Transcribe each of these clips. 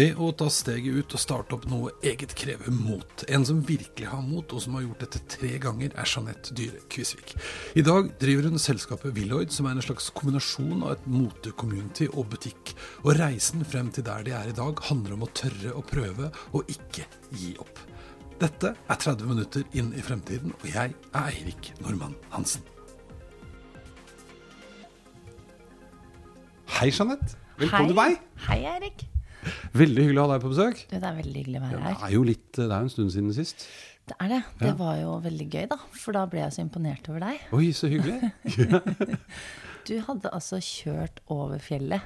Det å ta steget ut og starte opp noe eget krever mot. En som virkelig har mot, og som har gjort dette tre ganger, er Jeanette Dyhre Kvisvik. I dag driver hun selskapet Willoid, som er en slags kombinasjon av et mote-community og butikk. Og reisen frem til der de er i dag, handler om å tørre å prøve og ikke gi opp. Dette er 30 minutter inn i fremtiden, og jeg er Eirik Normann Hansen. Hei, Jeanette. Velkommen til meg. Hei, Eirik. Veldig hyggelig å ha deg på besøk. Du, det er veldig hyggelig å være her Det er jo litt, det er en stund siden sist. Det er det. Det Ja. var jo veldig gøy, da. For da ble jeg så imponert over deg. Oi, så hyggelig. Du hadde altså kjørt over fjellet.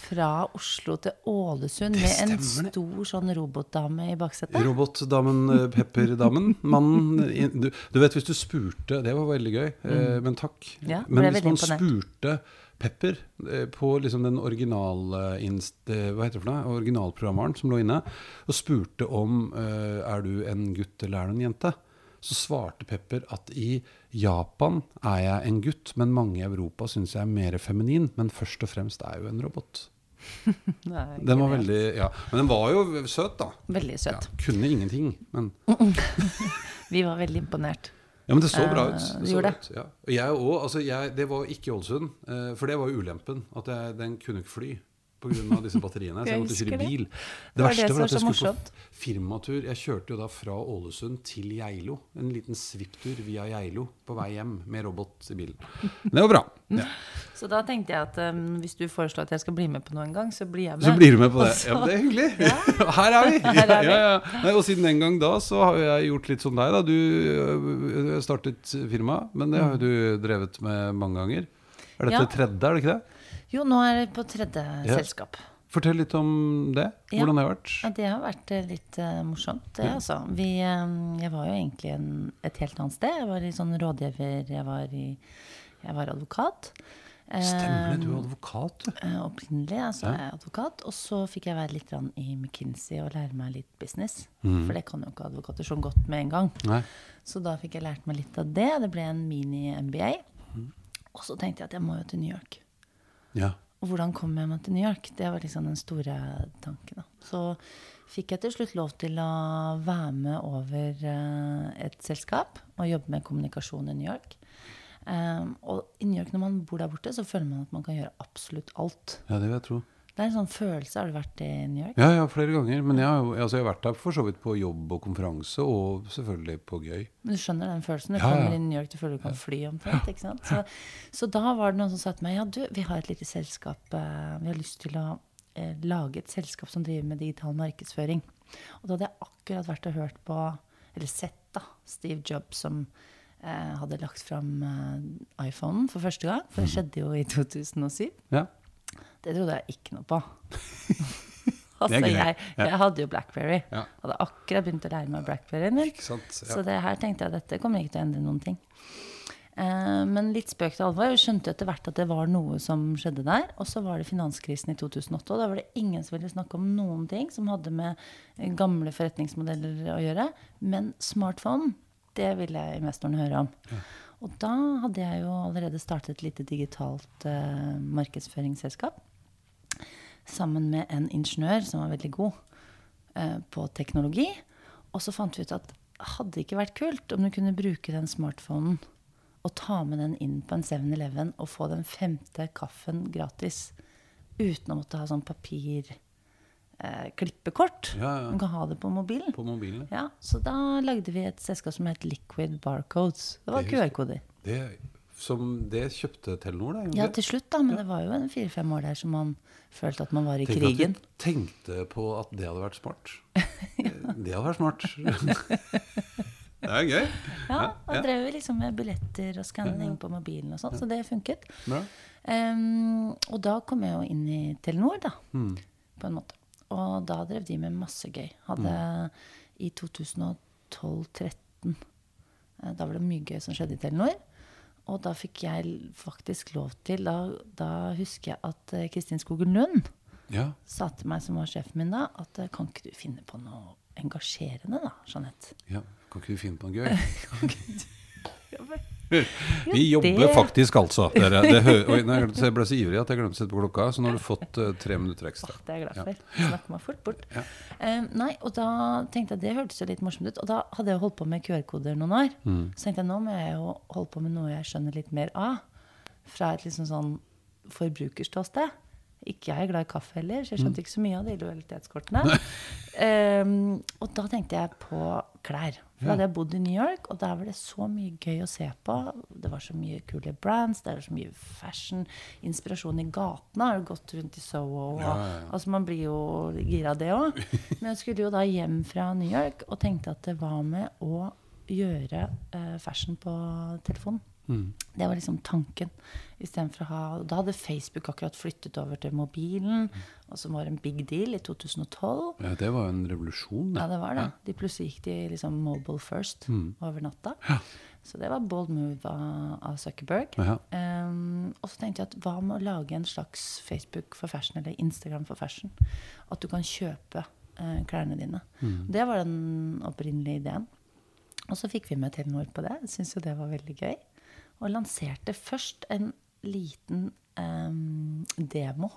Fra Oslo til Ålesund Det med en stor sånn robotdame i baksetet. Robotdamen, eh, pepperdamen, mannen du, du vet, hvis du spurte Det var veldig gøy, mm. men takk. Ja, men hvis man imponert. spurte Pepper eh, på liksom den original, eh, eh, hva heter det for noe? originalprogrammeren som lå inne, og spurte om er du en gutt eller er du en jente, så svarte Pepper at i Japan er jeg en gutt, men mange i Europa syns jeg er mer feminin. Men først og fremst er jeg jo en robot. Nei, Den var veldig, ja. Men den var jo søt, da. Veldig Ja, søt. kunne ingenting, men Vi var veldig imponert. Ja, men det så bra Eh, ut. det så bra ut, Ja. Og jeg òg. Altså, jeg- det var ikke i Ålesund. eh, For det var jo ulempen. At jeg, den kunne ikke fly pga. disse batteriene. Så jeg måtte kjøre bil. Det, verste var at jeg skulle på firmatur. Jeg kjørte jo da fra Ålesund til Geilo. En liten svipptur via Geilo på vei hjem med robot i bilen. Det var bra. Ja. Så da tenkte jeg at um, hvis du foreslår at jeg skal bli med på noe en gang, så blir jeg med. Så blir du med på det. Ja, det er hyggelig. Her er vi! Her er vi. Ja, ja. Nei, og siden den gang da, så har jeg gjort litt som deg. da Du øh, startet firma, men det har jo du drevet med mange ganger. Er dette Ja. tredje, er det ikke det? Jo, nå er det på tredje Ja. selskap. Fortell litt om det. Ja. Hvordan det har vært. Ja, det har vært eh, litt uh, morsomt, det Ja. altså. Vi, um, jeg var jo egentlig en, et helt annet sted. Jeg var i sånn rådgiver, jeg var, i, jeg var advokat. Stemmer det, du Eh, er advokat, du. Uh, Opprinnelig altså, Ja. er jeg advokat. Og så fikk jeg være litt i McKinsey og lære meg litt business. Mm. For det kan jo ikke advokater så godt med en gang. Nei. Så da fikk jeg lært meg litt av det. Det ble en mini-MBA. Mm. Og så tenkte jeg at jeg må jo til New York. Ja. Og hvordan kom jeg meg til New York? Det var liksom den store tanken. Da. Så fikk jeg til slutt lov til å være med over eh, et selskap og jobbe med kommunikasjon i New York. Um, og i New York, når man bor der borte, så føler man at man kan gjøre absolutt alt. ja, det vil jeg tro. Det er en sånn følelse. Har du vært i New York? Ja, ja, flere ganger. Men jeg altså, jeg har vært der for så vidt på jobb og konferanse, og selvfølgelig på gøy. Men du skjønner den følelsen? Du Ja, kommer i New York, du føler du kan fly omtrent. ikke sant? Så, så da var det noen som sa til meg ja, du, vi har et lite selskap. eh, vi har lyst til å eh, lage et selskap som driver med digital markedsføring. Og da hadde jeg akkurat vært og hørt på, eller sett, da, Steve Jobs som eh, hadde lagt fram eh, iPhonen for første gang. For det skjedde jo i 2007. Ja. Det trodde jeg ikke noe på. altså, jeg, jeg hadde jo Blackberry. Ja. Hadde akkurat begynt å lære meg Blackberryen min. Sant? Så det her tenkte jeg dette kommer ikke til å endre noen ting. Eh, men litt spøk til alvor. Jeg skjønte etter hvert at det var noe som skjedde der. Og så var det finanskrisen i 2008, og da var det ingen som ville snakke om noen ting som hadde med gamle forretningsmodeller å gjøre. Men smartphone, det ville investorene høre om. Og da hadde jeg jo allerede startet et lite digitalt eh, markedsføringsselskap. Sammen med en ingeniør som var veldig god eh, på teknologi. Og så fant vi ut at hadde det ikke vært kult om du kunne bruke den smartphonen og ta med den inn på en 7-Eleven og få den femte kaffen gratis uten å måtte ha sånn papir eh, klippekort. Ja, ja. Du kan ha det på mobilen. På mobilen. Ja, så da lagde vi et selskap som het Liquid Barcodes. Det var. QR-koder. Det, som, det kjøpte Telenor, da? Ja, til slutt, da. Men det var jo en fire-fem år der som man følte at man var i Tenk krigen. at du tenkte på at det hadde vært smart. Det hadde vært smart. det er gøy. Ja, og Ja. drev vi liksom med billetter og skanning på mobilen og sånn, så det funket. Em, og da kom jeg jo inn i Telenor, da, Mm. på en måte. Og da drev de med masse gøy. Hadde i 2012-13 eh, Da var det mye gøy som skjedde i Telenor. Og da fikk jeg faktisk lov til Da, da husker jeg at eh, Kristin Skogen Lund Ja. sa til meg, som var sjefen min da, at eh, kan ikke du finne på noe engasjerende, da, Jeanette? ja. Kan ikke du finne på noe gøy? Ja, vel. Vi jobber det- faktisk, altså. Dere. Det hø Oi, nei, jeg ble så ivrig at jeg glemte å sette på klokka, så nå har du fått uh, tre minutter ekstra. Det er jeg glad for. Ja. snakker meg fort bort. Ja. Eh, nei, og da tenkte jeg det hørtes jo litt morsomt ut. Og da hadde jeg holdt på med QR-koder noen år. Mm. Så tenkte jeg nå må jeg jo holde på med noe jeg skjønner litt mer av. Fra et liksom sånn forbrukerståsted. Ikke jeg er glad i kaffe heller, så jeg Mm. skjønte ikke så mye av de lojalitetskortene. um, og da tenkte jeg på klær. For da hadde jeg bodd i New York, og der var det så mye gøy å se på. Det var så mye kule brands, det er så mye fashion. Inspirasjon i gatene. Har du gått rundt i Soho? Og, Ja, ja, ja. Altså Man blir jo gira det òg. Men jeg skulle jo da hjem fra New York og tenkte at det var med å gjøre eh, fashion på telefonen. Mm. Det var liksom tanken. Istedenfor å ha Da hadde Facebook akkurat flyttet over til mobilen, og som var en big deal i 2012. Ja, det var en revolusjon, Ja, det. var det. De plutselig gikk de liksom mobile first Mm. over natta. Så det var bold move av, av Zuckerberg. Ja. Um, og så tenkte jeg at hva med å lage en slags Facebook for fashion, eller Instagram for fashion? At du kan kjøpe uh, klærne dine. Mm. Det var den opprinnelige ideen. Og så fikk vi med Telenor på det. Syns jo det var veldig gøy. Og lanserte først en liten um, demo,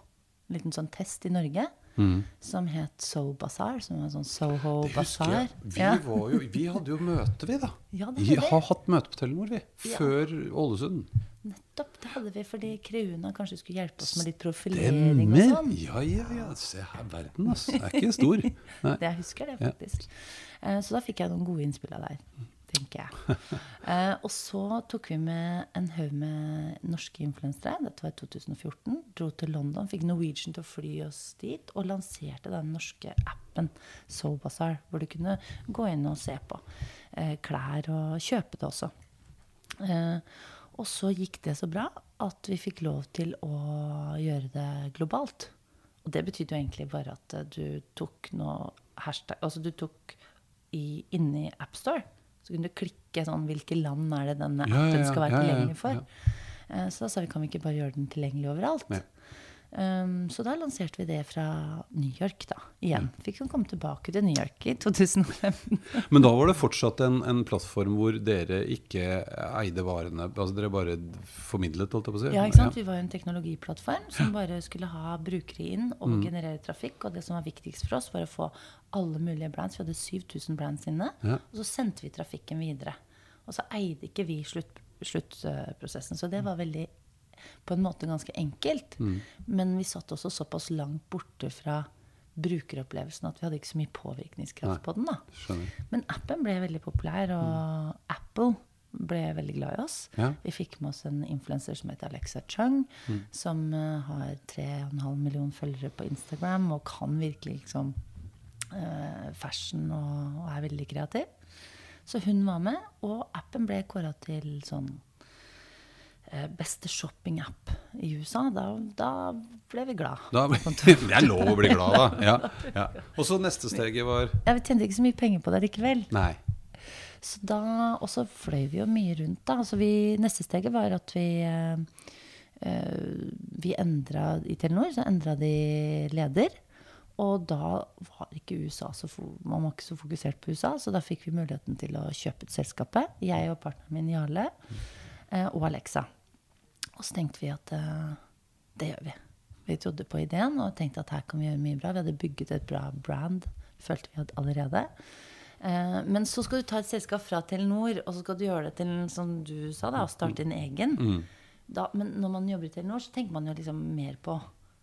en liten sånn test i Norge, Mm. som het So Bazaar. Som var en sånn Soho Det Bazaar. Vi, Ja. var jo, vi hadde jo møte, vi, da. Ja, det Vi har hatt møte på Telenor, vi. Ja. Før Ålesund. Nettopp. Det hadde vi fordi Kreuna kanskje skulle hjelpe oss med litt profilering og sånn. Ja, ja, ja. Se her, verden, altså. Det er ikke stor. Nei. Det, jeg husker det faktisk. Eh, Så da fikk jeg noen gode innspill av deg, tenker jeg. Eh, Og så tok vi med en haug med norske influensere. Dette var i 2014. Dro til London, fikk Norwegian til å fly oss dit, og lanserte den norske appen SoBazaar, hvor du kunne gå inn og se på eh, klær og kjøpe det også. Eh, og så gikk det så bra at vi fikk lov til å gjøre det globalt. Og det betydde jo egentlig bare at eh, du tok noe hashtag Altså du tok i, inni AppStore. Så kunne du klikke sånn Hvilke land er det denne appen skal være tilgjengelig for? Eh, Så da sa vi kan vi ikke bare gjøre den tilgjengelig overalt. Um, så da lanserte vi det fra New York, da. Igjen. Fikk hun komme tilbake til New York i 2005. Men da var det fortsatt en, en plattform hvor dere ikke eide varene. Altså dere bare formidlet, holdt jeg på å si. Ja, ikke sant? Vi var en teknologiplattform som bare skulle ha brukere inn og Mm. generere trafikk. Og det som var viktigst for oss, var å få alle mulige brands. Vi hadde 7000 brands inne. Ja. Og så sendte vi trafikken videre. Og så eide ikke vi slutt, sluttprosessen. Så det var veldig på en måte ganske enkelt. Mm. Men vi satt også såpass langt borte fra brukeropplevelsen at vi hadde ikke så mye påvirkningskraft Nei. på den. da. Skjønner. Men appen ble veldig populær, og Apple ble veldig glad i oss. Ja. Vi fikk med oss en influenser som heter Alexa Chung, som uh, har 3,5 millioner følgere på Instagram og kan virkelig liksom uh, fashion og, og er veldig kreativ. Så hun var med, og appen ble kåra til sånn beste shoppingapp i USA. Da, da ble vi glad. Da, det er lov å bli glad, da. Ja, ja. Og så neste steget var Jeg tjente ikke så mye penger på det likevel. Nei. Så da, og så fløy vi jo mye rundt. da. Altså vi, neste steget var at vi eh, eh, vi endra i Telenor, så endra de leder. Og da var ikke USA så man var ikke så fokusert på USA, så da fikk vi muligheten til å kjøpe ut selskapet. Jeg og partneren min Jarle eh, og Alexa. Og så tenkte vi at uh, det gjør vi. Vi trodde på ideen og tenkte at her kan vi gjøre mye bra. Vi hadde bygget et bra brand, følte vi allerede. Uh, men så skal du ta et selskap fra Telenor, og så skal du gjøre det til, som du sa, da, starte din egen. Da, men når man jobber i Telenor, så tenker man jo liksom mer på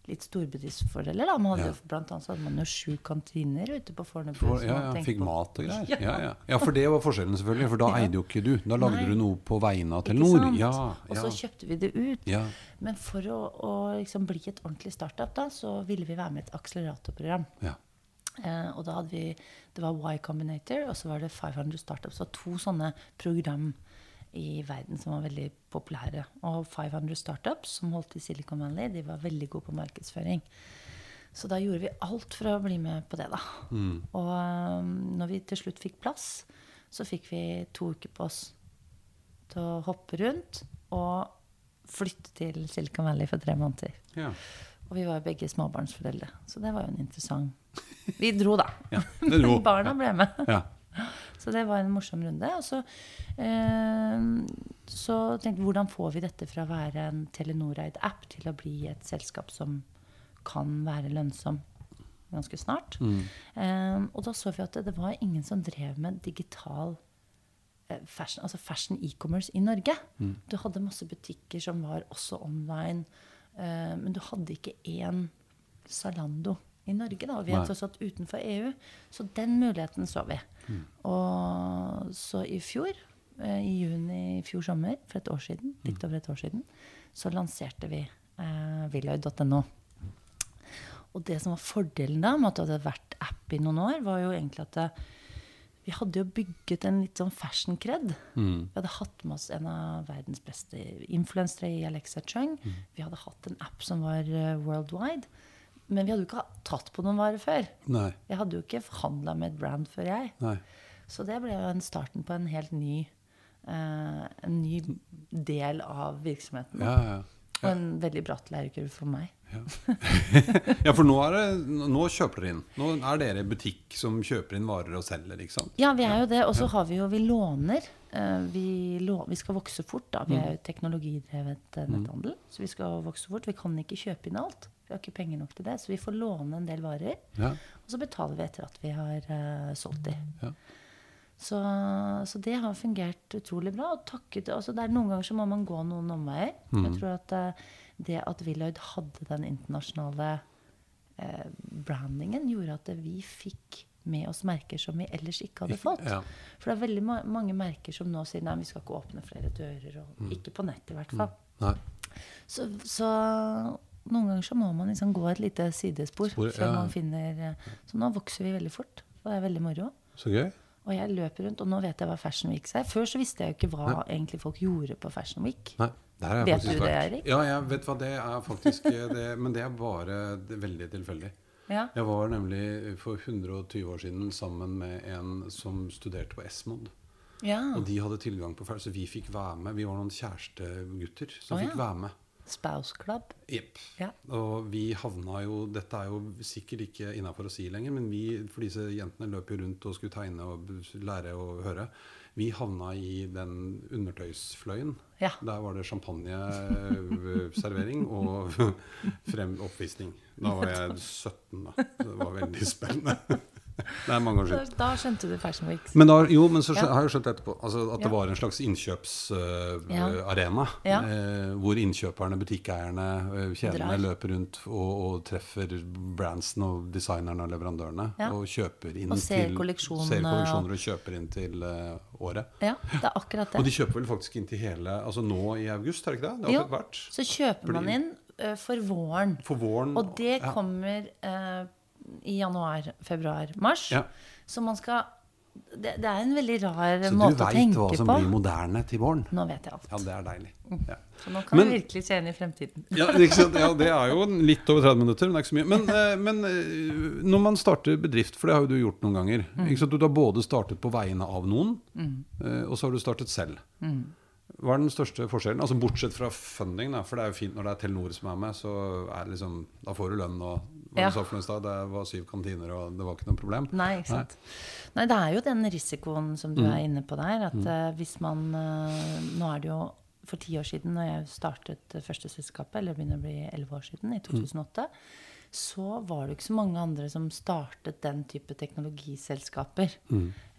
litt storbedriftsfordeler. Da. Man hadde, Ja. Blant annet så hadde man jo sju kantiner ute på Fornebu. For, ja, ja, fikk på. mat og greier. Ja. Ja, ja. ja, for det var forskjellen, selvfølgelig. For da eide jo ikke du. Da lagde Nei. du noe på vegne av Telenor. Ja, Og så kjøpte vi det ut. ja. Men for å, å liksom bli et ordentlig startup, da, så ville vi være med i et akseleratorprogram. ja. Eh, og da hadde vi Det var Y Combinator, og så var det 500 Startups. Det var to sånne program i verden som var veldig populære. Og 500 Startups, som holdt i Silicon Valley, de var veldig gode på markedsføring. Så da gjorde vi alt for å bli med på det, da. Og um, når vi til slutt fikk plass, så fikk vi to uker på oss til å hoppe rundt og flytte til Silicon Valley for tre måneder. Ja. Og vi var begge småbarnsforeldre, så det var jo en interessant Vi dro, da. Ja, dro. Men barna ble med. Ja. Så det var en morsom runde. Og så, eh, så tenkte vi hvordan får vi dette fra å være en Telenor-eid app til å bli et selskap som kan være lønnsom ganske snart. Eh, og da så vi at det, det var ingen som drev med digital eh, fashion, altså fashion e-commerce i Norge. Du hadde masse butikker som var også online, eh, men du hadde ikke én Zalando i Norge. da, Vi er tross alt utenfor EU, så den muligheten så vi. Og så i fjor, eh, i juni i fjor sommer, for et år siden, litt over et år siden, så lanserte vi eh, Villoid.no. Og det som var fordelen da, med at det hadde vært app i noen år, var jo egentlig at det, vi hadde jo bygget en litt sånn fashion cred. Mm. Vi hadde hatt med oss en av verdens beste influensere i Alexa Chung. Vi hadde hatt en app som var eh, worldwide. Men vi hadde jo ikke tatt på noen varer før. Nei. Jeg hadde jo ikke forhandla med et brand før jeg. Nei. Så det ble jo en starten på en helt ny, eh, en ny del av virksomheten. Ja, ja. Og en veldig bratt lærekurve for meg. ja, for nå, er det, nå kjøper dere inn. Nå er dere butikk som kjøper inn varer og selger, ikke sant? Ja, vi er jo det. Og så har vi jo Vi låner. Eh, Vi, vi skal vokse fort, da. Vi Mm. er jo teknologidrevet eh, netthandel. Så vi skal vokse fort. Vi kan ikke kjøpe inn alt. Vi har ikke penger nok til det. Så vi får låne en del varer. Ja. Og så betaler vi etter at vi har uh, solgt de. Ja. Så, så det har fungert utrolig bra. Og takket, altså det er Noen ganger så må man gå noen omveier. Mm. Jeg tror at uh, det at Willoyd hadde den internasjonale uh, brandingen, gjorde at vi fikk med oss merker som vi ellers ikke hadde fått. Ja. For det er veldig ma mange merker som nå sier nei, vi skal ikke åpne flere dører. Og Mm. Ikke på nett, i hvert fall. Mm. Så, så noen ganger så må man liksom gå et lite sidespor Spor, før ja. man finner eh, Så nå vokser vi veldig fort. Og det er veldig moro. Så gøy. Og jeg løper rundt, og nå vet jeg hva Fashion Week er. Før så visste jeg jo ikke hva egentlig folk gjorde på Fashion Week. Nei. Vet du det. Erik? Ja, jeg vet hva det er faktisk. eh, Det, men det er bare det, veldig tilfeldig. Ja. Jeg var nemlig for 120 år siden sammen med en som studerte på Esmod. ja. Og de hadde tilgang på ferd, så vi fikk være med. Vi var noen kjærestegutter som oh, fikk være med. Spouse Club. Jepp. Ja. Og vi havna jo Dette er jo sikkert ikke innafor å si lenger, men vi, for disse jentene løp jo rundt og skulle tegne og lære og høre. Vi havna i den undertøysfløyen. Ja. Der var det champagneservering og frem oppvisning. Da var jeg 17, da. Så det var veldig spennende. Det er mange år Da, siden. da skjønte du Fashion Week. Men da, jo, men så skjø, Ja. har jeg skjønt etterpå altså at det var en slags innkjøpsarena. Ja. uh, hvor innkjøperne, butikkeierne, uh, kjedene Drar. løper rundt og, og treffer brandsen og designerne og leverandørene. Ja. Og kjøper inn Og ser til ser kolleksjoner og kjøper inn til eh, året. Ja, det er akkurat det. Og de kjøper vel faktisk inn til hele Altså nå i august, er det ikke det? Det Jo. vært. Så kjøper man inn eh, for våren. For våren Og det ja. kommer eh, i januar, februar, mars. Ja. Så man skal det, det er en veldig rar måte Så du måte å veit tenke hva som på. blir moderne til våren? Nå vet jeg alt. Ja, det er deilig. Ja. Så nå kan Men- vi virkelig se inn i fremtiden. Ja, ja, det er jo litt over 30 minutter, men det er ikke så mye. Men, eh, men eh, når man starter bedrift, for det har jo du gjort noen ganger sant? Du har både startet på vegne av noen, mm. og så har du startet selv. Hva er den største forskjellen? Altså Bortsett fra funding, da, for det er jo fint når det er Telenor som er med, så er det liksom, da får du lønn og hva Ja. du sa for i stad, det var syv kantiner, og det var ikke noe problem. Nei, ikke sant. Nei, det er jo den risikoen som Mm. du er inne på der. At eh, hvis man eh, Nå er det jo for ti år siden, når jeg startet første selskapet, eller begynner å bli elleve år siden, i 2008, så var det ikke så mange andre som startet den type teknologiselskaper.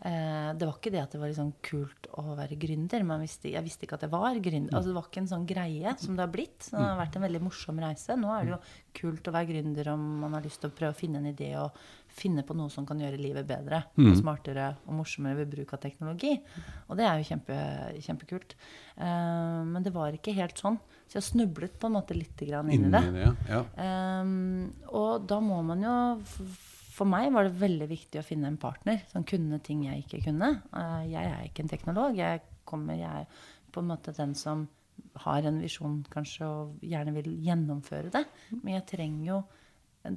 Eh, det var ikke det at det var liksom kult å være gründer. Man visste, jeg visste ikke at jeg var gründer. Altså, det var ikke en sånn greie som det har blitt. Så det har vært en veldig morsom reise. Nå er det jo kult å være gründer om man har lyst til å prøve å finne en idé og finne på noe som kan gjøre livet bedre og smartere og morsommere ved bruk av teknologi. Og det er jo kjempe, kjempekult. Uh, men det var ikke helt sånn. Så jeg snublet på en måte litt grann inn i det. Det, ja. Um, og da må man jo for meg var det veldig viktig å finne en partner som kunne ting jeg ikke kunne. Uh, jeg er ikke en teknolog. Jeg, kommer, jeg er på en måte den som har en visjon kanskje og gjerne vil gjennomføre det. Men jeg trenger jo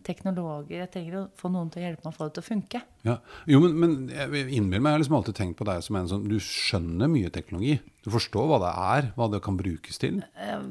teknologer. Jeg trenger å få noen til å hjelpe meg å få det til å funke. Ja. Jo, men, men jeg innbiller meg, jeg har liksom alltid tenkt på deg som en som Du skjønner mye teknologi. Du forstår hva det er, hva det kan brukes til. Eh,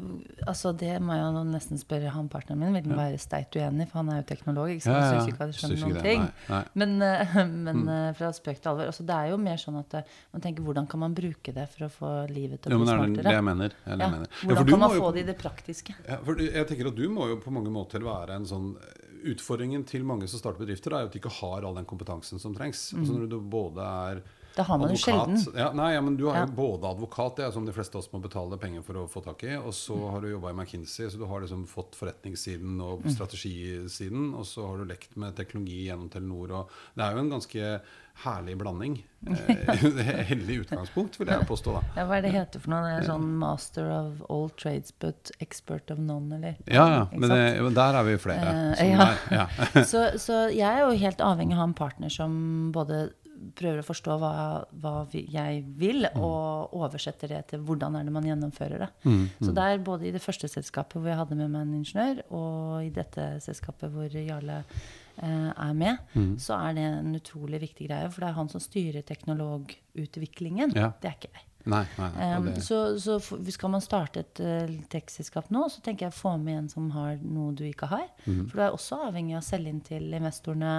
altså Det må jeg jo nesten spørre han partneren min. Vil han være steit uenig, for han er jo teknolog. ikke sant? Ja, ja, ja. Synes ikke at jeg skjønner noen ting. nei, nei. Men, eh, men eh, fra spøk til alvor. Altså, det er jo mer sånn at man tenker hvordan kan man bruke det for å få livet til å men bli det er det smartere? jeg mener. Det det jeg mener. Ja, Hvordan kan man jo få det i det praktiske? Ja, for jeg tenker at Du må jo på mange måter være en sånn Utfordringen til mange som starter bedrifter, er jo at de ikke har all den kompetansen som trengs. Altså når du både er Det har man jo sjelden. Ja, nei, ja, men du har Ja. jo både advokat, det som de fleste av oss må betale penger for å få tak i, og så har du jobba i McKinsey, så du har liksom fått forretningssiden og Mm. strategisiden, og så har du lekt med teknologi gjennom Telenor, og det er jo en ganske herlig blanding. Eh, heldig utgangspunkt, vil jeg påstå, da. Ja, hva er det heter for noe? Det er sånn master of all trades, but expert of none, eller? Ja, ja, men det, der er vi flere. Som ja. er- ja. så, så jeg er jo helt avhengig av å ha en partner som både prøver å forstå hva, hva jeg vil, Mm. og oversetter det til hvordan er det man gjennomfører det. Mm, Så det er både i det første selskapet hvor jeg hadde med meg en ingeniør, og i dette selskapet hvor Jarle eh, er med, Mm. så er det en utrolig viktig greie. For det er han som styrer teknologutviklingen. Ja. Det er ikke jeg. Nei, nei, nei. Um, så, så skal man starte et uh, tekstselskap nå, så tenker jeg få med en som har noe du ikke har. Mhm. For du er også avhengig av å selge inn til investorene,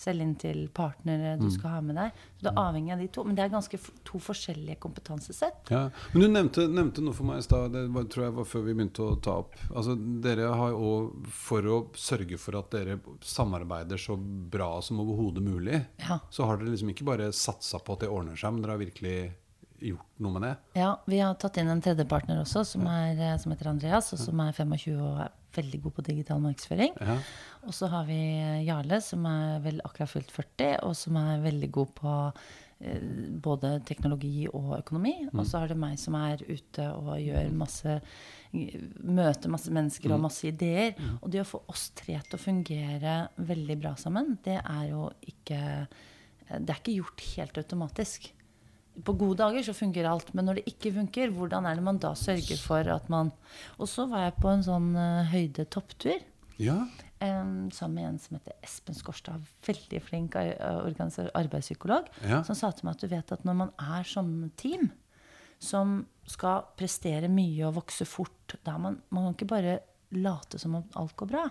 selge inn til partnere du du skal ha med deg. Så du er avhengig av de to. Men det er ganske to forskjellige kompetansesett. Ja, men du nevnte, nevnte noe for meg i stad, det var, tror jeg var før vi begynte å ta opp. Altså, dere har jo, For å sørge for at dere samarbeider så bra som overhodet mulig, Ja. så har dere liksom ikke bare satsa på at det ordner seg, men dere har virkelig gjort noe med det. Ja, vi har tatt inn en tredjepartner også, som, er, eh, som heter Andreas, og som er 25 og er veldig god på digital markedsføring. Ja. Og så har vi Jarle, som er vel akkurat fylt 40, og som er veldig god på eh, både teknologi og økonomi. Og så har det meg som er ute og gjør masse Møter masse mennesker og masse ideer. Og det å få oss tre til å fungere veldig bra sammen, det er jo ikke Det er ikke gjort helt automatisk. På gode dager så fungerer alt, men når det ikke funker, hvordan er det man da sørger for at man Og så var jeg på en sånn uh, høydetopptur. ja. Um, sammen med en som heter Espen Skårstad. Veldig flink arbeidspsykolog. Ja. Som sa til meg at du vet at når man er sånn team som skal prestere mye og vokse fort da man, man kan ikke bare late som om alt går bra.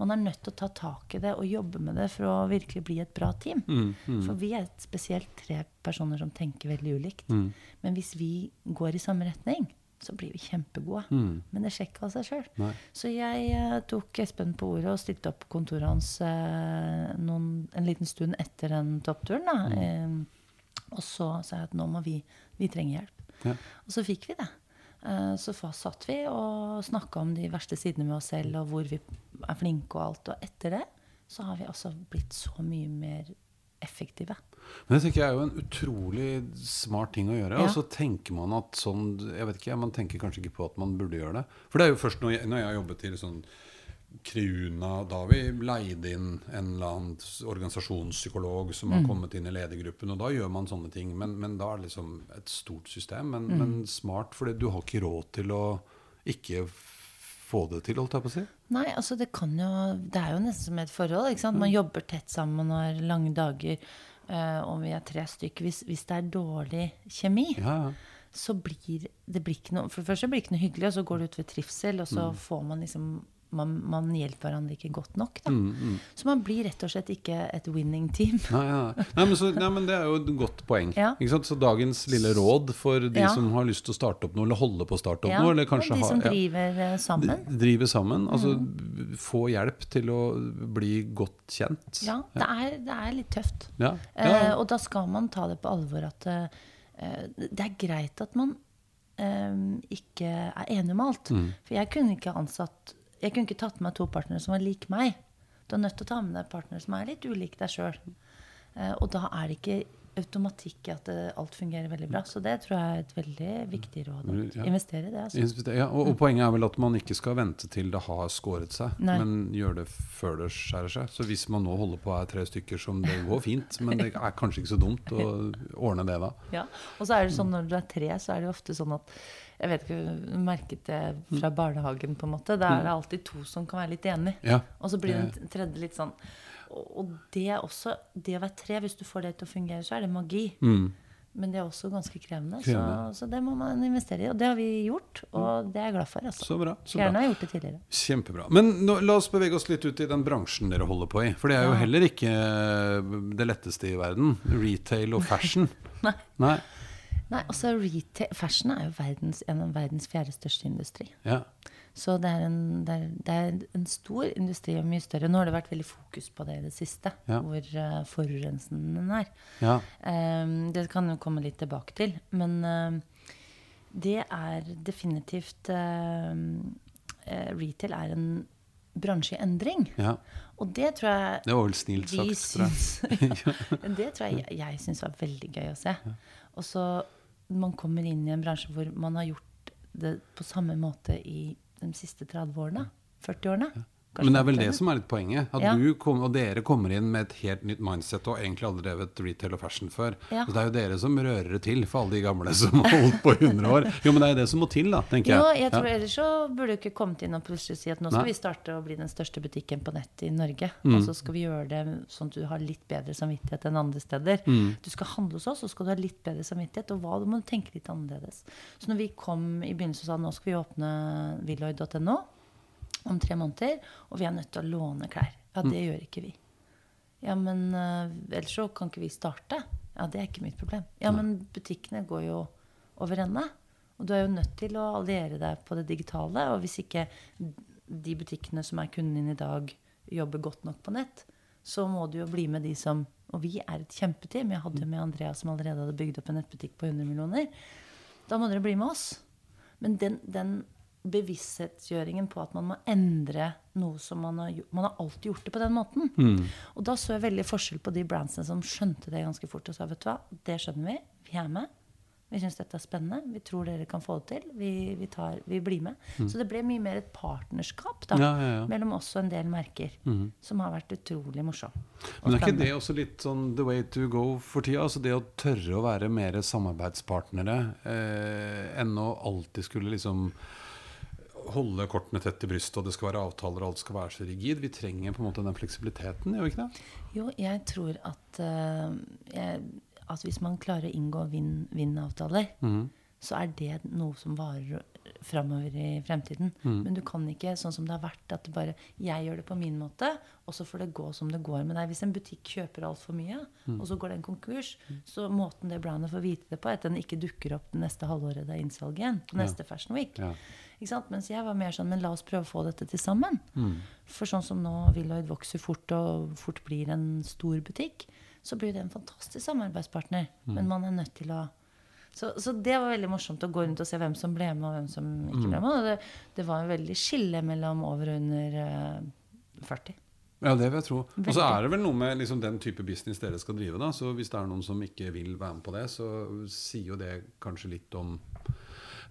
Man er nødt til å ta tak i det og jobbe med det for å virkelig bli et bra team. Mm, For vi er spesielt tre personer som tenker veldig ulikt. Mm. Men hvis vi går i samme retning, så blir vi kjempegode. Mm. Men det skjer ikke av seg sjøl. Så jeg uh, tok Espen på ordet og stilte opp kontoret hans uh, noen, en liten stund etter den toppturen. Mm. Eh, og så sa jeg at nå må vi Vi trenger hjelp. Ja. Og så fikk vi det. Så satt vi og snakka om de verste sidene med oss selv, og hvor vi er flinke og alt. Og etter det så har vi altså blitt så mye mer effektive. Men det tenker jeg er jo en utrolig smart ting å gjøre. Ja. Og så tenker man at sånn Jeg vet ikke, man tenker kanskje ikke på at man burde gjøre det. For det er jo først når jeg, når jeg jobbet til sånn Kriuna, da har vi leid inn en eller annen organisasjonspsykolog som Mm. har kommet inn i ledergruppen, og da gjør man sånne ting. Men, men da er det liksom et stort system. Men, Mm. men smart, for du har ikke råd til å ikke få det til, holdt jeg på å si. Nei, altså det kan jo Det er jo nesten som et forhold. ikke sant? Man jobber tett sammen, og har lange dager. Uh, og vi er tre stykker. Hvis, hvis det er dårlig kjemi, Ja, ja. så blir det blir ikke noe For det første blir det ikke noe hyggelig, og så går det ut ved trivsel, og så får man liksom man, man hjelper hverandre ikke godt nok. Da. Så man blir rett og slett ikke et winning team. Nei, ja. nei, men så, nei, men det er jo et godt poeng. Ja. Så dagens lille råd for de Ja. som har lyst til å starte opp noe, eller holde på å starte opp Ja, noe, eller kanskje de som ja, driver eh, sammen. d- drive sammen. Altså få hjelp til å bli godt kjent. Ja, det er, det er litt tøft. Eh, og da skal man ta det på alvor at uh, det er greit at man um, ikke er enig om alt. Mm. For jeg kunne ikke ansatt Jeg kunne ikke tatt med to partnere som var lik meg. Du er nødt til å ta med deg partnere som er litt ulike deg sjøl. Eh, og da er det ikke automatikk i at alt fungerer veldig bra. Så det tror jeg er et veldig viktig råd. å Ja. Investere i det. Altså. Ja, og, og poenget er vel at man ikke skal vente til det har skåret seg, Nei. men gjøre det før det skjærer seg. Så hvis man nå holder på er tre stykker som det går fint, men det er kanskje ikke så dumt å ordne det da. Ja. Og så er det sånn når du er tre, så er det ofte sånn at Jeg vet ikke, du merket det fra barnehagen, på en måte. Da er det alltid to som kan være litt enig. Ja. Og så blir den tredje litt sånn Og det er også Det å være tre, hvis du får det til å fungere, så er det magi. Mm. Men det er også ganske krevende, Krevende. Så, så det må man investere i. Og det har vi gjort, og det er jeg glad for. Altså. Så bra. Så Gjerne bra. har gjort det tidligere. Kjempebra. Men nå, la oss bevege oss litt ut i den bransjen dere holder på i. For det er jo heller ikke eh, det letteste i verden. Retail og fashion. Nei. Nei. Nei, altså retail, Fashion er jo verdens, en av verdens fjerde største industri. Ja. Så det er, en, det, er, det er en stor industri og mye større. Nå har det vært veldig fokus på det i det siste, Ja. hvor uh, forurensende den er. ja. Um, det kan jo komme litt tilbake til. Men uh, det er definitivt uh, eh, Retail er en bransje i endring. ja. Og det tror jeg Det var vel snilt sagt. tror jeg. Det tror jeg jeg syns var veldig gøy å se. Og så man kommer inn i en bransje hvor man har gjort det på samme måte i de siste 30 årene. 40 årene. Kanskje Men det er vel det som er litt poenget. At Ja. du kom, og dere kommer inn med et helt nytt mindset og egentlig aldri drevet retail og fashion før. Ja. Så det er jo dere som rører det til for alle de gamle som har holdt på i 100 år. Jo, men det er jo det som må til, da, tenker Jo, jeg. jeg tror Ja. Ellers så burde du ikke kommet inn og plutselig si at nå skal Nei. vi starte å bli den største butikken på nett i Norge. Mm. Og så skal vi gjøre det sånn at du har litt bedre samvittighet enn andre steder. Mm. Du skal handle hos oss, så skal du ha litt bedre samvittighet. Og hva, du må tenke litt annerledes. Så når vi kom i begynnelsen og sa nå skal vi åpne villoid.no om tre måneder, og vi er nødt til å låne klær. Ja, Mm. det gjør ikke vi. Ja, men uh, ellers så kan ikke vi starte. Ja, det er ikke mitt problem. Ja, men butikkene går jo over ende. Og du er jo nødt til å alliere deg på det digitale. Og hvis ikke de butikkene som er kunden din i dag, jobber godt nok på nett, så må du jo bli med de som Og vi er et kjempeteam. Jeg hadde jo med Andrea som allerede hadde bygd opp en nettbutikk på 100 millioner. Da må dere bli med oss. Men den, den bevissthetsgjøringen på at man må endre noe som man har gjort Man har alltid gjort det på den måten. Mm. Og da så jeg veldig forskjell på de brandsene som skjønte det ganske fort og sa vet du hva, det skjønner vi, vi er med. Vi syns dette er spennende. Vi tror dere kan få det til. Vi, vi, tar, vi blir med. Så det ble mye mer et partnerskap da, Mm. Ja, ja, ja. mellom oss og en del merker. Som har vært utrolig morsom. Men er ikke det også litt sånn the way to go for tida? Altså det å tørre å være mer samarbeidspartnere eh, enn å alltid skulle liksom holde kortene tett i brystet, og det skal være avtaler, og alt skal være så rigid. Vi trenger på en måte den fleksibiliteten, gjør vi ikke det? Jo, jeg tror at, uh, jeg, at hvis man klarer å inngå vinn-vinn-avtaler, mm. så er det noe som varer framover i fremtiden. Mm. Men du kan ikke, sånn som det har vært, at bare jeg gjør det på min måte, og så får det gå som det går med deg. Hvis en butikk kjøper altfor mye, Mm. og så går det en konkurs, så måten det brandet får vite det på, er at den ikke dukker opp det neste halvåret det er innsalg igjen. På Ja. neste Fashion Week. Ja. Mens jeg var mer sånn, men la oss prøve å få dette til sammen. Mm. For sånn som nå Willoid vokser fort og fort blir en stor butikk, så blir det en fantastisk samarbeidspartner. Mm. Men man er nødt til å så, så det var veldig morsomt å gå rundt og se hvem som ble med, og hvem som ikke Mm. ble med. Det, det var en veldig skille mellom over og under eh, 40. Ja, det vil jeg tro. Og så er det vel noe med liksom den type business dere skal drive. da, så Hvis det er noen som ikke vil være med på det, så sier jo det kanskje litt om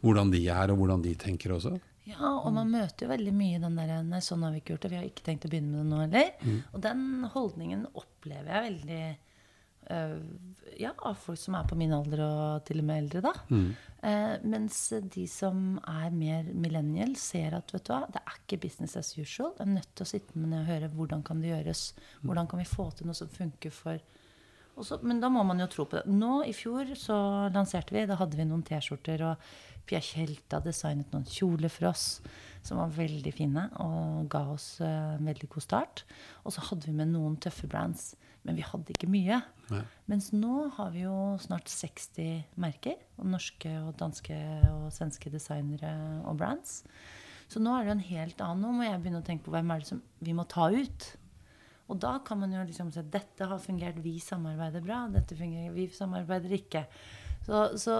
hvordan de er, og hvordan de tenker også. Ja, og man møter jo veldig mye den der Nei, sånn har vi ikke gjort det. Vi har ikke tenkt å begynne med det nå heller. Mm. Og den holdningen opplever jeg veldig øh, ja, av folk som er på min alder og til og med eldre, da. Mm. Eh, mens de som er mer millennial, ser at vet du hva, det er ikke business as usual. Jeg er nødt til å sitte med ned og høre hvordan kan det gjøres. Hvordan kan vi få til noe som funker for også, Men da må man jo tro på det. Nå i fjor så lanserte vi, da hadde vi noen T-skjorter, og Pia Tjelta designet noen kjoler for oss som var veldig fine og ga oss eh, en veldig god start. Og så hadde vi med noen tøffe brands, men vi hadde ikke mye. Nei. Mens nå har vi jo snart 60 merker. Og norske og danske og svenske designere og brands. Så nå er det jo en helt annen Nå må jeg begynne å tenke på hvem er det som vi må ta ut. Og da kan man jo liksom si dette har fungert, vi samarbeider bra. Dette fungerer, vi samarbeider ikke. Så, så,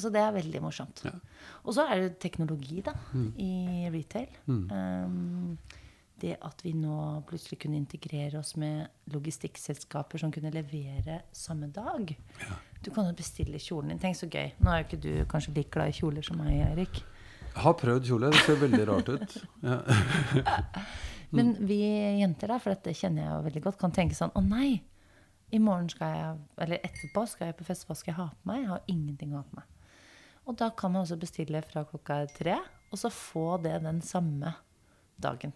så det er veldig morsomt. Ja. Og så er det teknologi, da, i retail. Um, det at vi nå plutselig kunne integrere oss med logistikkselskaper som kunne levere samme dag. Du kan jo bestille kjolen din. Tenk så gøy. Nå er jo ikke du kanskje like glad i kjoler som meg, Erik. Jeg har prøvd kjole. Det ser veldig rart ut. Ja. Men vi jenter, da, for dette kjenner jeg jo veldig godt, kan tenke sånn Å nei! I morgen skal jeg, eller etterpå skal jeg på fest. Hva skal jeg ha på meg? Jeg har ingenting å ha på meg. Og da kan man også bestille fra klokka tre, og så få det den samme dagen.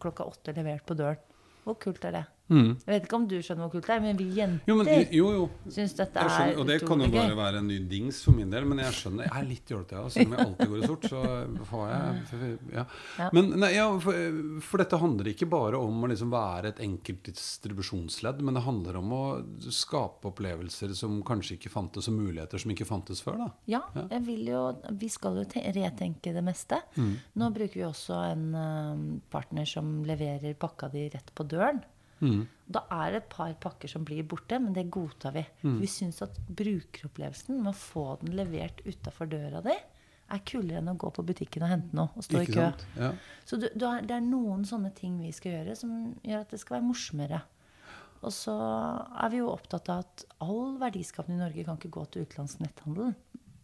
Klokka åtte levert på døren. Hvor kult er det? Mm. Jeg vet ikke om du skjønner hvor kult det er, men vi jenter Jo, men, jo, jo. syns dette er skjønner, gøy. og det kan jo bare være en ny dings for min del, men jeg skjønner. Jeg er litt jålete, ja. Selv om jeg alltid går i sort, så har jeg Ja. Ja. Men nei, ja, for, for dette handler ikke bare om å liksom være et enkelt distribusjonsledd, men det handler om å skape opplevelser som kanskje ikke fantes, og muligheter som ikke fantes før, da. Ja, jeg vil jo, vi skal jo retenke det meste. Mm. Nå bruker vi også en eh, partner som leverer pakka di rett på døren. Mm. Da er det et par pakker som blir borte, men det godtar vi. Mm. Vi syns at brukeropplevelsen med å få den levert utafor døra di, er kulere enn å gå på butikken og hente noe og stå i kø. Ja. Så du, du har, det er noen sånne ting vi skal gjøre som gjør at det skal være morsommere. Og så er vi jo opptatt av at all verdiskapning i Norge kan ikke gå til utenlandsk netthandel.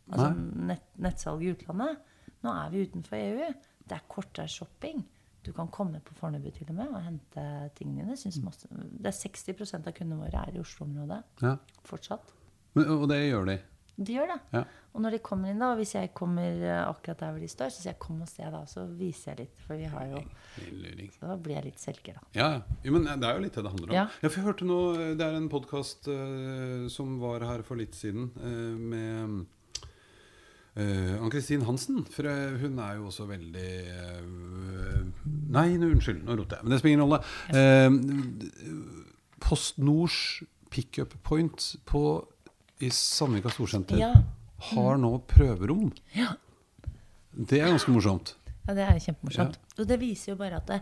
Altså nett, nettsalg i utlandet. Nå er vi utenfor EU. Det er kortere shopping. Du kan komme på Fornebu til og med og hente tingene dine. Synes masse, det er 60% av kundene våre er i Oslo-området Ja. fortsatt. Men, og det gjør de. De gjør det. Ja. Og når de kommer inn, da, og hvis jeg kommer eh, akkurat der hvor de står, så sier jeg 'kom og se', da. Så viser jeg litt. For vi har jo. Så da blir jeg litt selger, da. Ja, ja. Men det er jo litt det det handler om. Ja. Ja, for jeg hørte noe, Det er en podkast som var her for litt siden, uh, med eh, Ann-Kristin Hansen. For eh, hun er jo også veldig uh, Nei, nu, unnskyld, nå roter jeg. Men det spiller ingen rolle. Uh, Post Nords pickup point på, i Sandvika Storsenter Ja. har nå prøverom. Ja. Det er ganske morsomt. Ja, det er kjempemorsomt. Og det viser jo bare at det,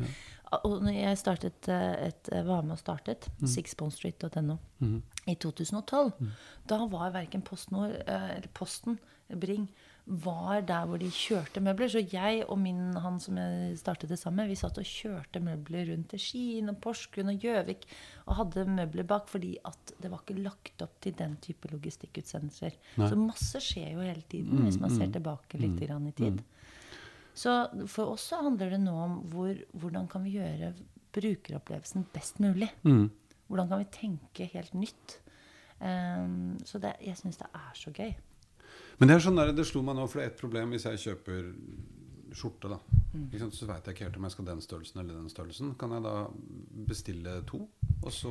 og når jeg startet, et, var med og startet sixbonestreet.no i 2012, da var verken PostNord eller Posten, Bring, var der hvor de kjørte møbler. Så jeg og min, han som jeg startet det sammen med, vi satt og kjørte møbler rundt til Skien og Porsgrunn og Gjøvik og hadde møbler bak fordi at det var ikke lagt opp til den type logistikkutsendelser. Så masse skjer jo hele tiden hvis man ser tilbake litt grann i tid. Så for oss så handler det nå om hvor, hvordan kan vi gjøre brukeropplevelsen best mulig. Hvordan kan vi tenke helt nytt. Um, så det, jeg syns det er så gøy. Men det er sånn der, det slo meg nå, for det er et problem hvis jeg kjøper skjorte. da Mm. Så veit jeg ikke helt om jeg skal den størrelsen eller den størrelsen. Kan jeg da bestille to? Og så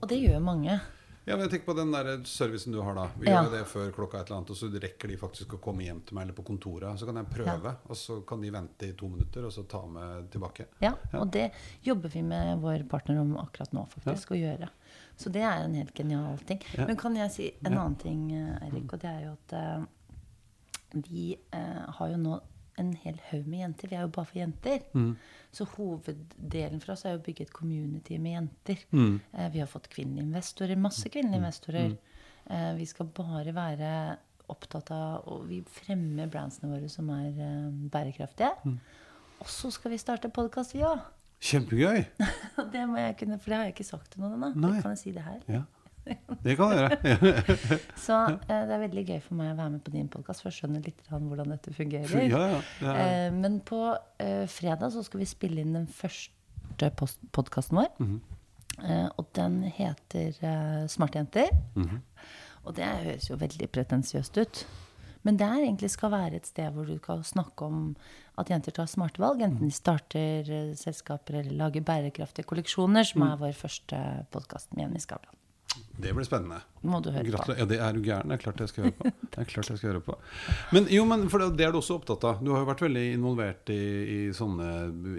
Og det gjør mange. Ja, men jeg tenker på den der servicen du har da. Vi Ja. gjør det før klokka et eller annet, og så rekker de faktisk å komme hjem til meg eller på kontoret. Så kan jeg prøve, og så kan de vente i to minutter, og så ta med tilbake. Ja, og det jobber vi med vår partner om akkurat nå, faktisk, å gjøre. Så det er en helt genial ting. Ja. Men kan jeg si en Ja. annen ting, Eirik? Og det er jo at eh, vi eh, har jo nå en hel haug med jenter. Vi er jo bare for jenter. Mm. Så hoveddelen for oss er jo å bygge et community med jenter. Mm. Eh, vi har fått kvinnelige investorer. Masse kvinnelige investorer. Eh, vi skal bare være opptatt av Og vi fremmer brandsene våre som er eh, bærekraftige. Og så skal vi starte podkast, vi òg. Kjempegøy! Det må jeg kunne, for det har jeg ikke sagt til noen ennå. Kan jeg si det her? Ja. Det kan jeg gjøre. Så eh, det er veldig gøy for meg å være med på din podkast, for jeg skjønner litt hvordan dette fungerer. Ja, ja. Er, Eh, men på eh, fredag så skal vi spille inn den første podkasten vår. Mhm. eh, og den heter eh, Smartjenter. Mhm. Og det høres jo veldig pretensiøst ut. Men det egentlig skal være et sted hvor du kan snakke om at jenter tar smarte valg. Enten de starter eh, selskaper eller lager bærekraftige kolleksjoner, som Mm. er vår første podkast med Jenny Skavlan. Det blir spennende. Må du høre på. Ja, det er du gæren. Det er klart jeg skal høre på. Det er klart jeg skal høre på. Men jo, men for det det er du også opptatt av. Du har jo vært veldig involvert i, i sånne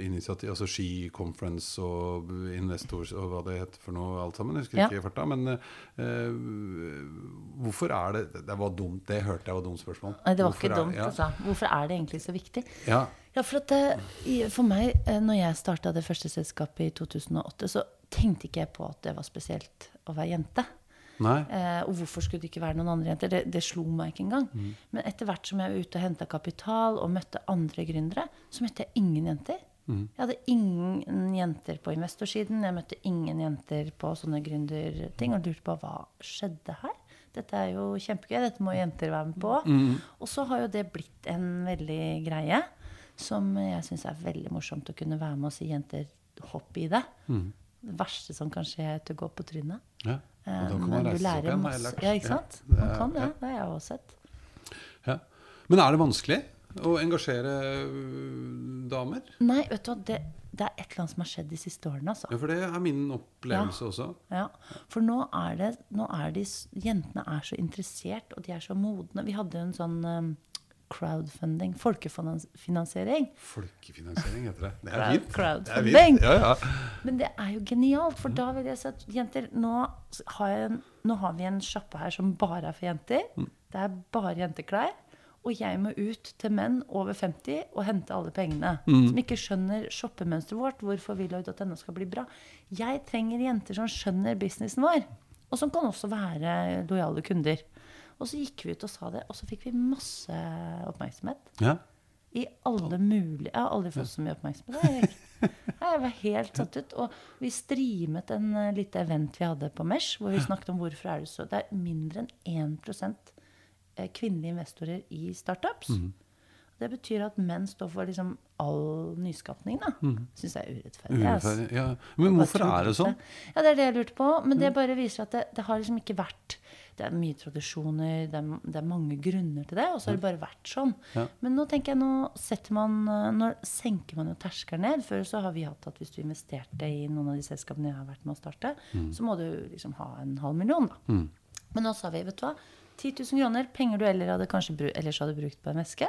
initiativ, altså Ski Conference og Investors og hva det heter for noe alt sammen. Jeg husker Ja. ikke i farta. Men uh, hvorfor er det Det var dumt, det hørte jeg var dumt spørsmål. Nei, det var Hvorfor ikke er- dumt, ja. altså. Hvorfor er det egentlig så viktig? Ja. Ja, for at For meg, eh, når jeg starta det første selskapet i 2008, så tenkte ikke jeg på at det var spesielt å være jente. Eh, og hvorfor skulle det ikke være noen andre jenter? Det, det slo meg ikke engang. Mm. Men etter hvert som jeg var ute og henta kapital og møtte andre gründere, så møtte jeg ingen jenter. Jeg hadde ingen jenter på investorsiden. Jeg møtte ingen jenter på sånne gründerting og lurte på hva skjedde her. Dette er jo kjempegøy, dette må jenter være med på. Og så har jo det blitt en veldig greie som jeg syns er veldig morsomt å kunne være med og si jenter hopp i det. Det verste som kan skje, er at du går på trynet. Ja. Eh, Og da kan man Men reise seg opp igjen, masse. Ja, ikke sant? Ja, Man kan det. ja. Det har jeg også sett. Ja. Men er det vanskelig å engasjere øh, damer? Nei, vet du hva, det, det er et eller annet som har skjedd de siste årene, altså. Ja, for det er min opplevelse også. Ja, for nå er det, nå er de, Jentene er så interessert, og de er så modne. Vi hadde jo en sånn um, crowdfunding, folkefinansiering. Folkefinansiering heter det. Det er Crowd- fint. Det er crowdfunding. fint. Ja, ja. Men det er jo genialt, for da vil jeg si at jenter Nå har, en- nå har vi en sjappe her som bare er for jenter. Det er bare jenteklær. Og jeg må ut til menn over 50 og hente alle pengene. Som ikke skjønner shoppemønsteret vårt, hvorfor Willoid.no skal bli bra. Jeg trenger jenter som skjønner businessen vår. Og som kan også være lojale kunder. Og så gikk vi ut og sa det, og så fikk vi masse oppmerksomhet. Ja. I alle mulige Jeg har aldri fått så mye oppmerksomhet. Jeg, Jeg var helt satt ut. Og vi streamet en uh, lite event vi hadde på Mesh, hvor vi snakket om hvorfor er det så Det er mindre enn 1 eh, kvinnelige investorer i startups. Det betyr at menn står for liksom all nyskapning. da. Syns jeg er urettferdig. Urettferdig. Ja. Men hvorfor er det sånn? Ja, Det er det jeg lurte på. Men det bare viser at det, det har liksom ikke vært Det er mye tradisjoner, det er, det er mange grunner til det, og så har det bare vært sånn. Ja. Men nå tenker jeg, nå setter man eh, Nå senker man jo terskelen ned. Før så har vi hatt at hvis du investerte i noen av de selskapene jeg har vært med å starte, så må du liksom ha en halv million, da. Men nå sa vi, vet du hva, 10 000 kroner, penger du eller hadde kanskje ellers hadde brukt på en veske.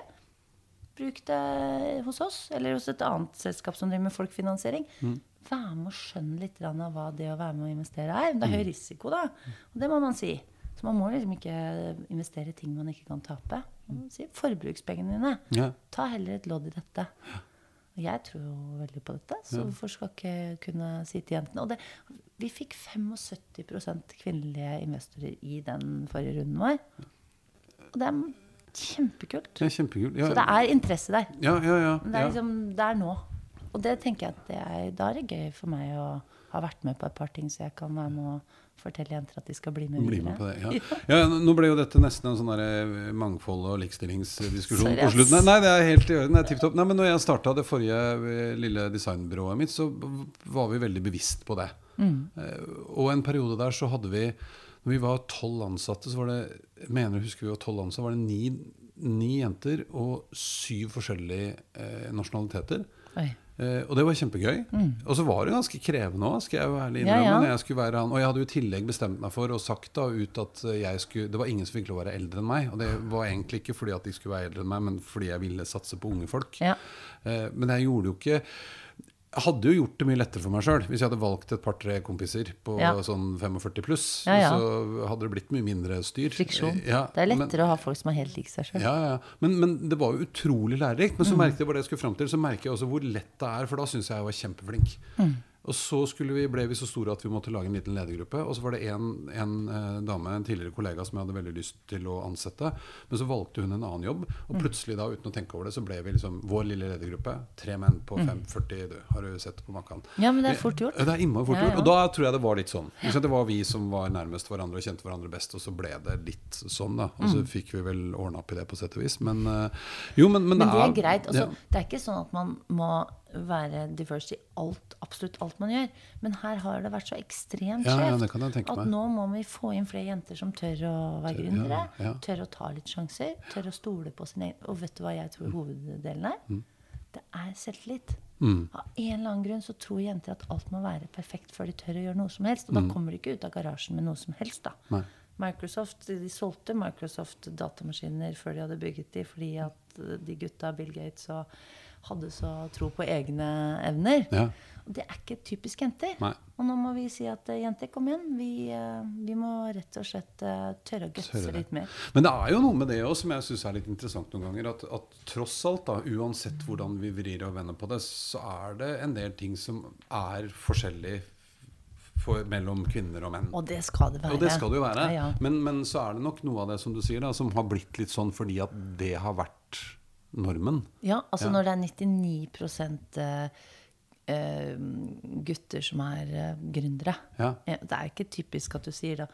Bruk det hos oss, eller hos et annet selskap som driver med folkefinansiering. Vær med og skjønn litt av hva det å være med å investere er. Det er høy risiko, da. Og det må man si. Så man må liksom ikke investere i ting man ikke kan tape. Man si forbrukspengene dine. Ja. Ta heller et lodd i dette. Og jeg tror jo veldig på dette, så hvorfor skal ikke kunne si til jentene Og det, vi fikk 75% kvinnelige investorer i den forrige runden vår. Og det er kjempekult. Det er kjempekult. Ja, Så det er interesse der. ja, ja, ja, det er liksom det er nå. Og det tenker jeg at det er, da er det gøy for meg å ha vært med på et par ting, så jeg kan være med og fortelle jenter at de skal bli med Bli med på det, ja. ja. Nå ble jo dette nesten en sånn der eh, mangfold- og likestillingsdiskusjon på slutten. Nei, det er helt i orden. Det er tipp topp. Nei, men når jeg starta det forrige eh, lille designbyrået mitt, så var vi veldig bevisst på det. Mm. Og en periode der så hadde vi Når vi var tolv ansatte, så var det mener jeg husker vi var tolv ansatte, var det ni, ni jenter og syv forskjellige eh, nasjonaliteter. Eh, og det var kjempegøy. Og så var det ganske krevende òg, Mm. Ja, ja. jeg være han. Og jeg hadde jo i tillegg bestemt meg for og sagt da ut at jeg skulle, det var ingen som fikk lov å være eldre enn meg. Og det var egentlig ikke fordi at de skulle være eldre enn meg, men fordi jeg ville satse på unge folk. Ja. Eh, men jeg gjorde jo ikke jeg hadde jo gjort det mye lettere for meg sjøl hvis jeg hadde valgt et par-tre kompiser på Ja. sånn 45 pluss. Ja, ja. Så hadde det blitt mye mindre styr. Friksjon. Ja, det er men- lettere å ha folk som er helt like seg sjøl. ja, ja. Men, men det var jo utrolig lærerikt. Men så Mm. merket jeg jeg skulle frem til, så merker jeg også hvor lett det er, for da syns jeg jeg var kjempeflink. Mm. Og så vi, ble vi så store at vi måtte lage en liten ledergruppe. Og så var det en, en eh, dame, en tidligere kollega, som jeg hadde veldig lyst til å ansette. Men så valgte hun en annen jobb, og Mm. plutselig da, uten å tenke over det, så ble vi liksom vår lille ledergruppe. Tre menn på Mm. 5,40 du. Har du sett på Makan? Ja, men det er fort gjort. Det er innmari fort Ja, gjort. Og da tror jeg det var litt sånn. Det var vi som var nærmest hverandre og kjente hverandre best, og så ble det litt sånn, da. Og Mm. så fikk vi vel ordna opp i det på sett og vis. Men eh, jo, men, men, Men det er greit. Altså, ja. Det er ikke sånn at man må være diverse i alt, absolutt alt man gjør. Men her har det vært så ekstremt Ja, ja, skjevt jeg tenke at nå må vi få inn flere jenter som tør å være gründere. ja, ja. Tør å ta litt sjanser. Tør å stole på sin egen Og vet du hva jeg tror hoveddelen er? Mm. Det er selvtillit. Av en eller annen grunn så tror jenter at alt må være perfekt før de tør å gjøre noe som helst. Og da kommer de ikke ut av garasjen med noe som helst, da. Mm. Nei. Microsoft de solgte Microsoft datamaskiner før de hadde bygget de, fordi at de gutta, Bill Gates, og hadde så tro på egne evner. Ja. Og det er ikke typisk jenter. Nei. Og nå må vi si at eh, jenter, kom igjen. Vi, eh, vi må rett og slett eh, tørre å gutse litt mer. Men det er jo noe med det òg som jeg syns er litt interessant noen ganger. At, at tross alt, da, uansett hvordan vi vrir og vender på det, så er det en del ting som er forskjellig for, mellom kvinner og menn. Og det skal det være. Og det skal det jo være. Ja, ja. Men, men så er det nok noe av det som du sier da, som har blitt litt sånn fordi at det har vært normen. Ja, altså Ja. når det er 99 eh, eh, gutter som er eh, gründere. Ja. Det er ikke typisk at du sier da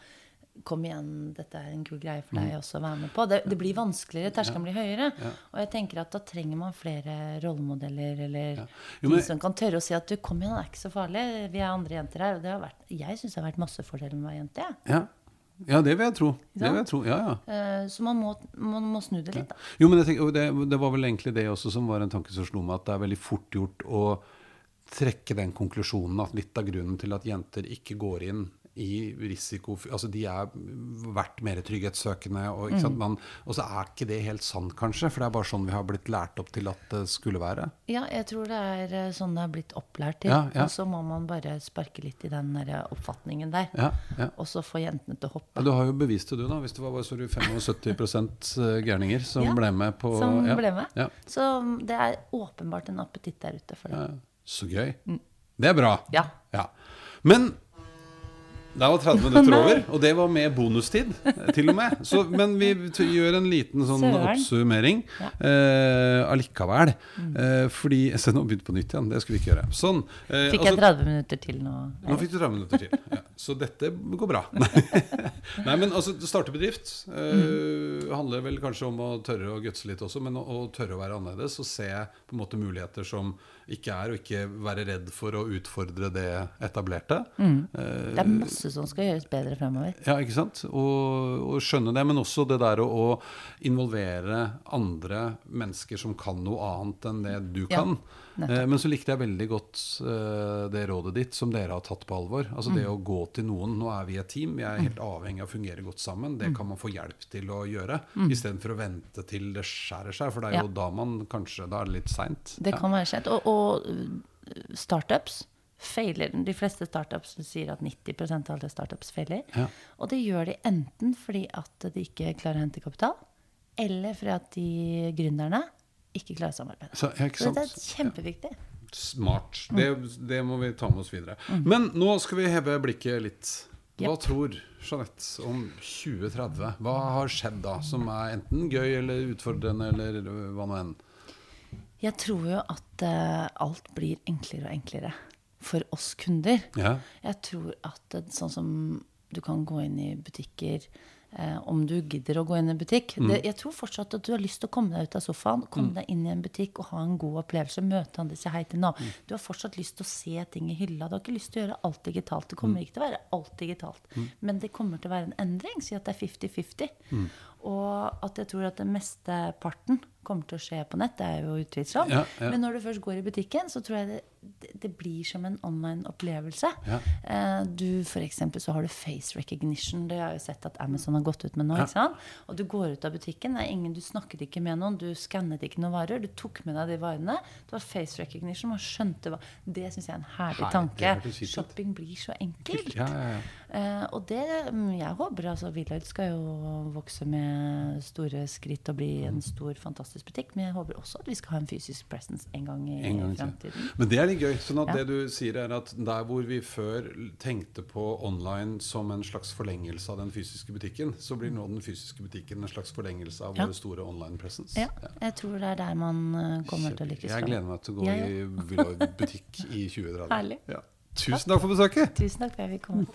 Kom igjen, dette er en kul greie for Mm. deg også å være med på. Det, det blir vanskeligere, terskelen blir høyere. Og jeg tenker at da trenger man flere rollemodeller, eller Jo, men- de som kan tørre å si at du, kom igjen, det er ikke så farlig. Vi er andre jenter her. Og det har vært, jeg syns det har vært masse fordeler med å være jente. ja. Ja. Ja, det vil jeg tro. Det vil jeg tro. Ja, ja. Eh, Så man må, man må snu det litt, da. Jo, men tenker, det, det var vel egentlig det også som var en tanke som slo meg, at det er veldig fort gjort å trekke den konklusjonen at litt av grunnen til at jenter ikke går inn i risiko Altså de er vært mer trygghetssøkende, og, sant? Man, og så er ikke det helt sant, kanskje, for det er bare sånn vi har blitt lært opp til at det skulle være. Ja, jeg tror det er eh, sånn det er blitt opplært til. Ja, ja. Og så må man bare sparke litt i den der oppfatningen der. Ja, ja. Og så få jentene til å hoppe. Du har jo bevist det, du, da. Hvis det var bare sorry, 75% gærninger som ble med på som ja, ble med. Ja, Så mm, det er åpenbart en appetitt der ute for det. ja. Så gøy. Det er bra. Ja. Ja. Men det var 30 minutter over, og det var med bonustid, til og med. Så, men vi gjør en liten sånn oppsummering Ja. eh, allikevel. Uh, fordi Se, nå begynte på nytt igjen. Det skulle vi ikke gjøre. Sånn. Uh, Fikk altså- jeg 30 minutter til nå? nå fikk du 30 minutter til. Ja. Så dette går bra. Nei, men altså, starte bedrift uh, handler vel kanskje om å tørre å gutse litt også, men å, å tørre å være annerledes og se på en måte muligheter som ikke er, og ikke være redd for å utfordre det etablerte. Mm. Det er masse som skal gjøres bedre fremover. ja, ikke sant? Og, skjønne det, men også det der å, å involvere andre mennesker som kan noe annet enn det du kan. eh, men så likte jeg veldig godt eh, det rådet ditt som dere har tatt på alvor. Altså det Mm. å gå til noen. Nå er vi et team, vi er helt avhengig av å fungere godt sammen. Mm. Det kan man få hjelp til å gjøre, istedenfor å vente til det skjærer seg. For det er Ja. jo da man kanskje Da er det litt seint. Det kan være skjent. Og, og startups feiler. De fleste startups sier at 90% av alle startups feiler. Ja. Og det gjør de enten fordi at de ikke klarer å hente kapital, eller fordi at de gründerne ikke klarer å samarbeide. Så, ja, Så det er kjempeviktig. Smart. Det, det må vi ta med oss videre. Men nå skal vi heve blikket litt. Hva Yep. tror Jeanette om 2030? Hva har skjedd da, som er enten gøy eller utfordrende, eller hva nå enn? Jeg tror jo at uh, alt blir enklere og enklere for oss kunder. Ja. Jeg tror at sånn som du kan gå inn i butikker eh, Om du gidder å gå inn i en butikk. Det, jeg tror fortsatt at du har lyst til å komme deg ut av sofaen, komme deg inn i en butikk og ha en god opplevelse. Møte andre, si hei til noen. Du har fortsatt lyst til å se ting i hylla. Du har ikke lyst til å gjøre alt digitalt. Det kommer ikke til å være alt digitalt. Men det kommer til å være en endring. Si at det er 50-50. Og at jeg tror at det mesteparten kommer til å skje på nett. Det er jo utvilsomt. Ja, ja. Men når du først går i butikken, så tror jeg det, det, det blir som en online-opplevelse. Ja. Eh, du, for eksempel så har du face recognition. Det har jeg jo sett at Amazon har gått ut med nå. Ikke sant? Og du går ut av butikken, det er ingen, du snakket ikke med noen, du skannet ikke noen varer. Du tok med deg de varene. Det var face recognition. Man skjønte hva Det syns jeg er en herlig Herlig, tanke. Shopping blir så enkelt. Ja, ja, ja. Eh, og det mm, Jeg håper altså Villard skal jo vokse med store skritt og bli en stor, fantastisk butikk. Men jeg håper også at vi skal ha en fysisk presence en gang i En gang fremtiden. Men det er litt gøy. sånn at Ja. det du sier er at Der hvor vi før tenkte på online som en slags forlengelse av den fysiske butikken, så blir nå den fysiske butikken en slags forlengelse av Ja. vår store online presence. Ja, jeg tror det er der man kommer kommer til å lykkes. Jeg gleder meg til å gå ja, i Villard butikk i 2030. Herlig. Ja. Tusen takk for besøket! Tusen takk for at jeg fikk komme.